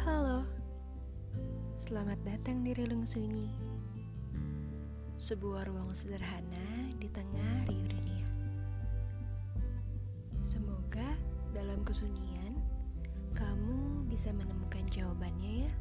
Halo, selamat datang di Relung Sunyi. Sebuah ruang sederhana di tengah riuh dunia. Semoga dalam kesunyian kamu bisa menemukan jawabannya ya.